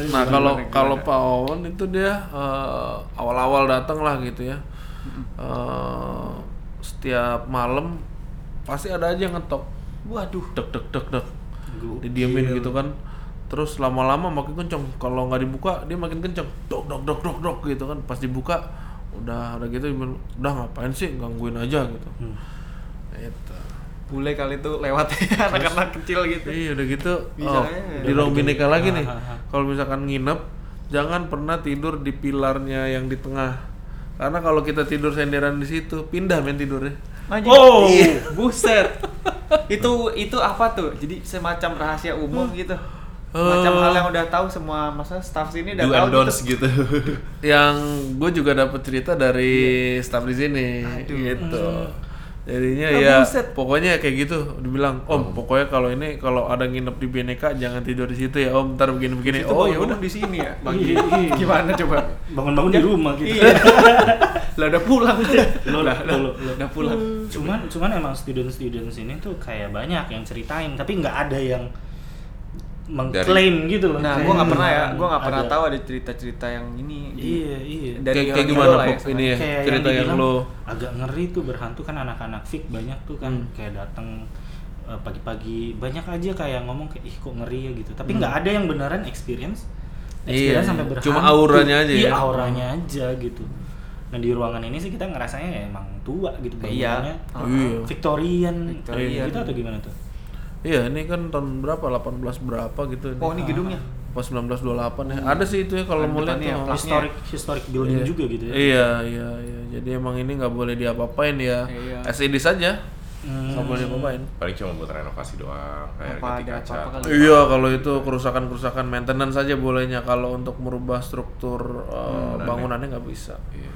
D: Nah kalau kalau Pak Wawan itu dia eh, awal-awal datang lah gitu ya. Eh, setiap malam pasti ada aja yang ngetok.
B: Waduh.
D: Dek dek dek dek. Didiemin gitu kan. Terus lama-lama makin kenceng. Kalau nggak dibuka dia makin kenceng. Dok dok dok dok dok gitu kan. Pas dibuka udah udah gitu udah ngapain sih gangguin aja gitu.
A: Hmm.
D: Gitu.
B: Bule kali itu lewat anak-anak kecil gitu.
D: Iya udah gitu
B: Bisa
D: oh,
B: aja.
D: di ruang bineka lagi nih.
A: Ah, ah, ah.
D: Kalau misalkan nginep jangan pernah tidur di pilarnya yang di tengah. Karena kalau kita tidur senderan di situ, pindah men tidurnya.
B: Anjing.
A: Oh.
B: Iya. buset. itu itu apa tuh? Jadi semacam rahasia umum gitu. Macam
D: Eh.
B: hal yang udah tahu semua masa staff sini udah tahu gitu.
C: gitu.
D: Yang gue juga dapet cerita dari staff di sini,
B: Aduh.
D: gitu. Jadinya
B: Oh,
D: ya
B: buset.
D: pokoknya kayak gitu dibilang Om pokoknya kalau ini kalau ada nginep di Bineka jangan tidur di situ ya Om ntar begini-begini
B: Itu
D: oh
B: oh
D: ya udah
B: di sini ya.
A: Iya, iya.
B: Gimana coba?
A: Bangun-bangun di rumah gitu.
B: Iya. lah udah pulang.
A: Lo
B: lah, udah pulang.
A: Cuman cuman emang student-student sini tuh kayak banyak yang ceritain, tapi nggak ada yang mengklaim gitu loh.
B: Nah, gua nggak pernah ya, gua nggak pernah
A: ada.
B: tahu ada cerita-cerita yang ini.
A: Iya, iya.
B: Dari
D: kayak, kayak gimana
B: ya,
D: ini ya
A: kayak
D: cerita yang, lo
A: agak ngeri tuh berhantu kan anak-anak fik banyak tuh kan
D: Hmm.
A: kayak datang eh, pagi-pagi banyak aja kayak ngomong kayak ih kok ngeri ya gitu tapi
D: Hmm.
A: nggak ada yang beneran experience
D: Iya,
A: experience sampai
D: iya.
A: berhantu
D: Cuma auranya aja
A: iya
D: ya.
A: auranya aja gitu nah di ruangan ini sih kita ngerasanya ya emang tua gitu
B: Iya.
A: bangunannya
D: Iya.
A: Victorian,
B: Victorian.
A: gitu atau gimana tuh
D: Iya, ini kan tahun berapa? 18 berapa gitu ini.
B: Oh, ini gedungnya.
D: Pas 1928 ya. Ada sih itu ya kalau
B: Ada
D: mau lihat
B: ya,
A: historic historic building
D: Iya.
A: juga gitu ya
D: Iya, iya, iya. Jadi emang ini nggak boleh diapa-apain ya.
B: Iya.
D: As it is saja.
A: Hmm.
D: Nggak boleh diapa-apain.
C: Paling cuma buat renovasi doang, kayak
B: Apa
C: ganti
B: ada
C: kaca.
B: apa-apa kali?
D: Iya, kalau itu kerusakan-kerusakan maintenance saja bolehnya. Kalau untuk merubah struktur uh,
C: Bangunannya.
D: bangunannya nggak bisa.
C: Iya.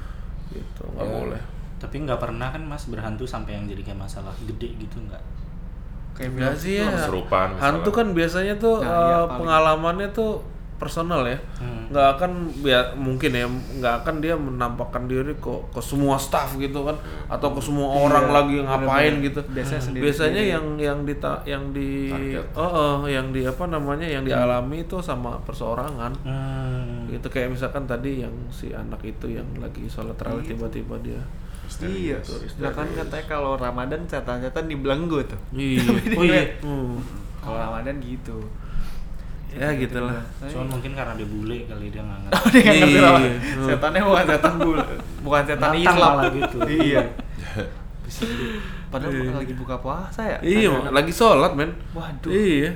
D: Gitu, nggak
C: Ya.
D: boleh.
A: tapi nggak pernah kan mas berhantu sampai yang jadi kayak masalah gede gitu nggak
B: Kayak
D: Enggak
B: film
D: sih ya.
C: Misalnya.
D: Hantu kan biasanya tuh
B: Nah,
D: uh,
B: iya, paling.
D: pengalamannya tuh personal ya
A: Hmm.
D: nggak akan ya mungkin ya nggak akan dia menampakkan diri ke ke semua staff gitu kan atau ke semua orang lagi ngapain gitu
B: Biasanya sendiri-
D: biasanya yang yang di yang di oh, oh, yang di apa namanya yang dialami itu sama perseorangan
A: Hmm.
D: gitu kayak misalkan tadi yang si anak itu yang lagi sholat tarawih tiba-tiba dia
B: Iya, nah kan katanya kalau Ramadan setan-setan dibelenggu tuh.
D: iya
A: Oh iya.
D: Hmm.
B: Kalau Ramadan gitu.
D: ya gitulah
A: Cuman mungkin karena dia bule kali dia nggak ngerti.
B: Oh, dia nggak ngerti
D: Iya.
B: apa. Setannya bukan setan bul, bukan setan Islam.
A: malah gitu.
B: iya. Bisa jadi. Padahal lagi buka puasa ya.
D: iya lagi sholat men
B: Waduh.
D: iya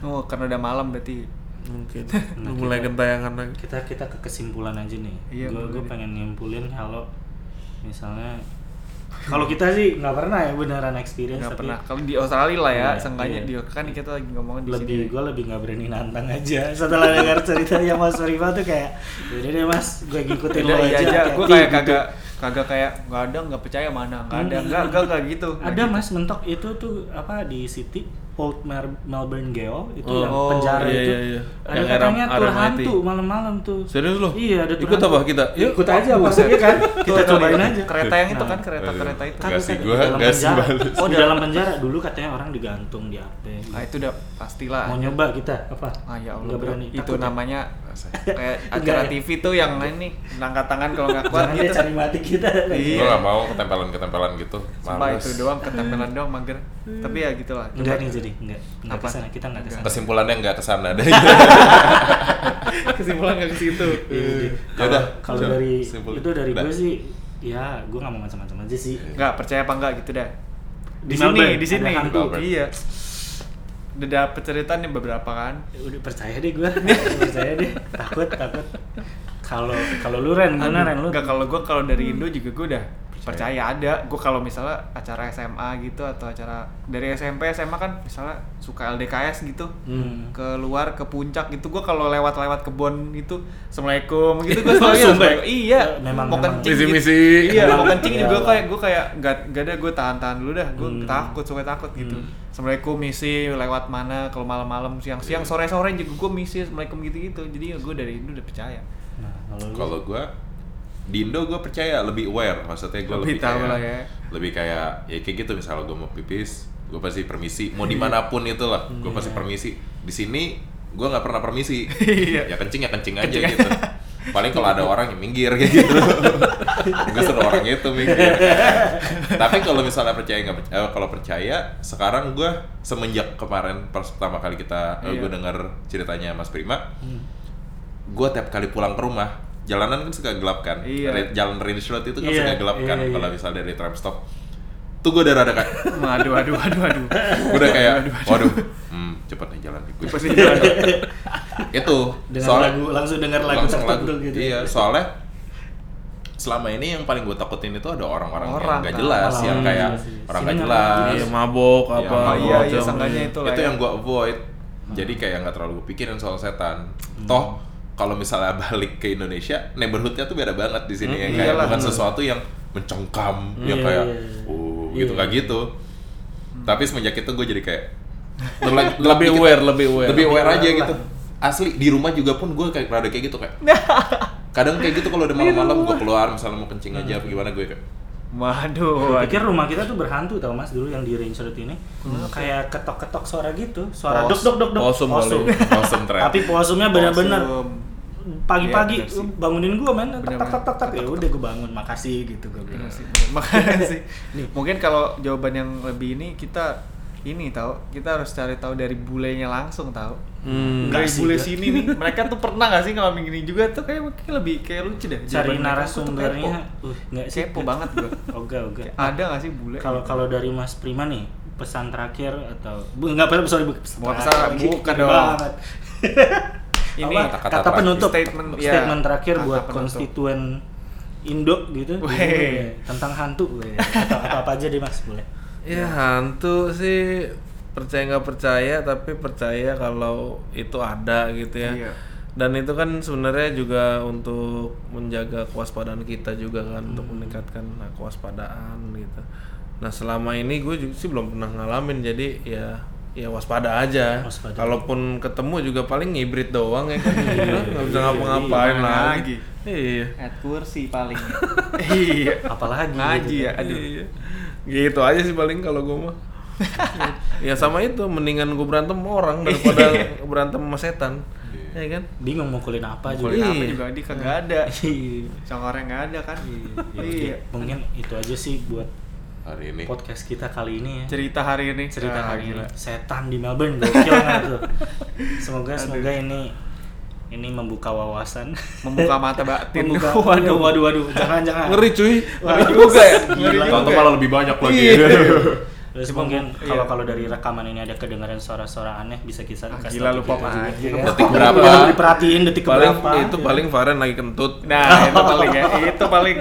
B: Oh, karena udah malam berarti.
D: mungkin
A: Nah,
D: mulai
A: kita-
D: gentayangan lagi
A: Kita kita ke kesimpulan aja nih.
B: Iya,
A: gue gue pengen nyimpulin kalau misalnya kalau kita sih nggak pernah ya beneran experience
B: Nggak
A: tapi
B: pernah. Kalau di Australia lah ya,
A: Iya,
B: seenggaknya
A: iya.
B: di kan kita lagi ngomongin di
A: lebih
B: sini.
A: gue lebih nggak berani nantang aja setelah dengar ceritanya Mas Riva tuh kayak yaudah deh Mas gue ngikutin lo
B: Iya
A: aja
B: aja, gue
A: hati-hati,"
B: kayak
A: gitu.
B: kagak kagak kayak nggak ada nggak percaya mana nggak ada nggak nggak nggak gitu
A: ada
B: gitu.
A: mas mentok itu tuh apa di City Old Mer- Melbourne Geo itu
D: Oh,
A: yang
B: oh,
A: penjara
D: iya,
A: itu
D: iya, iya.
A: ada
D: Yang
A: katanya tur hantu malam-malam tuh
D: Serius lo?
A: iya ada tur
D: Ikut
A: hantu.
D: apa kita? Yuk.
A: ikut aja maksudnya kan kita
B: Tuh,
A: cobain aja
B: kereta yang itu
A: Nah,
B: kan kereta kereta itu
C: Nggak sih,
A: di
C: gua
A: dalam penjara. oh di dalam penjara dulu katanya orang digantung di apa
B: nah itu udah pastilah
A: mau nyoba kita apa
B: ah ya Allah
A: berani
B: itu
A: takut ya?
B: namanya
C: Rasanya.
B: kayak
A: Enggak
B: acara
A: ya?
B: TV tuh yang ini angkat tangan kalau nggak kuat gitu
A: cari mati kita
B: Iya.
C: Gue gak mau ketempelan-ketempelan gitu.
B: Sumpah
C: Males.
B: itu doang ketempelan doang mager tapi ya gitulah
A: enggak nih jadi enggak enggak
B: Apa?
A: ke sana kita enggak ke sana
C: Kesimpulannya nggak ke sana deh.
B: kesimpulan nggak ke situ
A: Iya.
C: Ya
A: Kalau
C: udah,
A: kalau dari
C: simpul.
A: itu dari gue sih ya gue nggak mau macam-macam aja sih.
B: nggak percaya apa enggak gitu dah di,
A: Di
B: sini di sini iya udah dapet cerita nih beberapa kan
A: Udah percaya deh gue, percaya deh. Takut takut. Kalau kalau lu Ren, gimana Ren lu?
B: Enggak kalau gue kalau dari Indo juga gue udah percaya ada. Gue kalau misalnya acara SMA gitu atau acara dari SMP SMA kan misalnya suka LDKS gitu.
A: Hmm.
B: keluar ke puncak gitu gue kalau lewat-lewat kebon itu assalamualaikum gitu gue selalu iya
A: Memang-
B: mau
A: memang.
B: kencing gitu.
D: Misi-misi.
B: iya mau kencing
A: Iya,
B: juga
A: lah.
B: kayak gue kayak nggak nggak ada gue tahan-tahan dulu dah gue
A: Hmm.
B: takut suka takut gitu
A: Hmm.
B: assalamualaikum misi lewat mana kalau malam-malam siang-siang sore-sore juga gue misi assalamualaikum gitu-gitu jadi ya gue dari Indo udah percaya
A: Nah, Kalau
C: gue di Indo gue percaya lebih aware, maksudnya gue
B: Lebih
C: lebih,
B: tahu
C: kayak
B: lah ya.
C: lebih kayak ya kayak gitu misalnya gue mau pipis, gue pasti permisi, mau di mana pun itu lah, gue pasti
A: Iya.
C: permisi. Di sini gue nggak pernah permisi,
B: Iya.
C: ya kencing ya kencing aja
B: Kencing.
C: gitu. Paling kalau ada orang yang minggir kayak gitu, gue suruh orang itu minggir. Tapi kalau misalnya percaya nggak percaya, eh, kalau percaya, sekarang gue semenjak kemarin pertama kali kita,
B: Iya.
C: gue dengar ceritanya Mas Prima,
A: Hmm.
C: gue tiap kali pulang ke rumah jalanan kan suka gelap kan
B: Iya.
C: Jalan Range Road itu kan
A: Iya,
C: suka gelap kan
A: iya, iya.
C: kalau misal dari tram stop tuh gue udah rada kayak
B: waduh waduh waduh waduh
C: gue udah kayak waduh hmm, cepet nih jalan gue
B: pasti jalan.
C: itu
A: dengan
C: soalnya
A: lagu langsung dengar lagu
C: langsung lagu
A: tertentu gitu.
C: iya soalnya selama ini yang paling gue takutin itu ada orang-orang yang
B: Orang, kan.
C: jelas yang
A: iya
C: kayak orang nggak jelas.
D: Iya, mabok
C: Iya,
D: apa.
C: mabok.
B: iya iya itu lah
C: itu
B: ya.
C: yang gue avoid jadi kayak nggak terlalu gue pikirin soal setan toh kalau misalnya balik ke Indonesia neighborhoodnya tuh beda banget di sini. Yang kayak
B: iyalah,
C: bukan
B: bener.
C: sesuatu yang mencengkam yang
A: Iya,
C: kayak
A: iya, iya.
C: uh
A: Iya.
C: gitu kayak gitu. Tapi semenjak itu gue jadi kayak
D: Lebih
C: dikit.
D: aware, lebih aware.
C: lebih aware
A: Lebih
C: aja
A: aware.
C: gitu. Asli di rumah juga pun gue kayak rada kayak gitu kayak kadang kayak gitu kalau udah malam-malam gue keluar misalnya mau kencing aja apa gimana gue kayak
B: waduh
A: pikir rumah kita tuh berhantu tau mas dulu yang di Range Road ini kayak ketok-ketok suara gitu suara dok dok dok dok
D: posum.
C: Awesome trend
A: tapi posumnya benar-benar. Pagi-pagi
B: sih.
A: bangunin gua men tak tak tak tak tak ya udah gua bangun makasih gitu gua bilang
B: sih, bener. Makanya sih. Mungkin kalau jawaban yang lebih ini kita ini tahu kita harus cari tahu dari bulenya langsung tahu.
D: Hmm.
A: Enggak
B: Dari
A: sih,
B: bule sini nih, mereka tuh pernah gak sih ngalamin gini juga tuh kayak mungkin lebih kayak lucu deh.
A: cari narasumbernya uh nggak sih
B: Kepo banget gua.
A: oga oga
B: Ada gak sih bule?
A: kalau kalau dari Mas Prima nih pesan terakhir atau bu nggak perlu sorry bu
B: Bukan pesan,
A: terakhir,
B: bukan dong. Ini
A: Apa?
C: kata-kata
A: kata, penutup
B: Statement, ya.
A: statement terakhir
B: Kata
A: buat
B: penutup.
A: konstituen Indo gitu
B: Weh.
A: Iya, tentang hantu weh. atau apa apa aja deh mas boleh
D: Ya hantu sih percaya nggak percaya tapi percaya kalau itu ada gitu ya.
B: Iya.
D: Dan itu kan sebenarnya juga untuk menjaga kewaspadaan kita juga kan untuk meningkatkan nah, kewaspadaan gitu. Nah selama ini gue juga sih belum pernah ngalamin jadi ya ya waspada aja.
A: Waspada.
D: Kalaupun ketemu juga paling ngibrit doang ya kan. Nggak bisa ngapa-ngapain
B: Iya,
D: lagi.
B: lagi.
D: Iya.
B: At kursi paling. iya.
A: Apalagi
B: Ngaji ya. Aduh.
D: Iya. Gitu aja sih paling kalau gue mah. ya sama itu, mendingan gue berantem sama orang daripada berantem sama setan. Ya kan?
A: Bingung mukulin apa juga.
B: Kulit apa
D: Iya.
B: juga dia kagak ada.
A: Iya.
B: Congornya nggak ada kan?
A: Ya,
B: Iya.
A: Mungkin itu aja sih buat
C: hari ini
A: podcast kita kali ini ya.
B: Cerita hari ini.
A: cerita
B: Ah,
A: hari
B: gila.
A: ini setan di Melbourne gokil tuh semoga semoga ini ini membuka wawasan
B: Membuka mata batin.
A: membuka
B: Waduh.
A: waduh waduh jangan jangan
D: Ngeri cuy.
A: Wah,
B: juga ya.
A: Gila.
C: Tonton malah lebih banyak lagi
B: Iya.
A: terus
B: Cuma
A: mungkin kalau
B: iya.
A: kalau dari rekaman ini ada kedengaran suara-suara aneh bisa kita
B: Ah,
A: kasih
B: gila,
A: tahu
B: lupa aja.
A: ya?
C: Detik berapa?
A: Diperhatiin detik
D: Paling
A: berapa
D: itu paling Varen lagi kentut.
B: Nah, itu paling ya. Itu paling.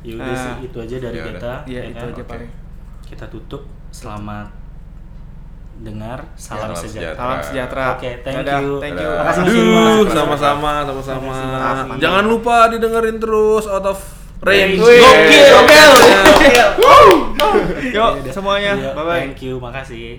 A: Ya udah sih
B: Ah.
A: itu aja dari
C: Ya udah.
A: kita
B: Iya,
A: ya
B: itu
A: kan?
B: aja
C: Oke.
B: paling.
A: kita tutup selamat dengar salam
C: Salam
A: sejahtera
B: Salam sejahtera.
A: Oke, thank
B: Dadah,
A: you.
B: Thank you.
A: Makasih,
D: Aduh,
A: Mas.
D: sama-sama, sama-sama. Jangan lupa didengerin terus out of range. Gokil, gokil.
B: Yuk semuanya.
A: Iya,
B: Bye bye.
A: Thank you, makasih.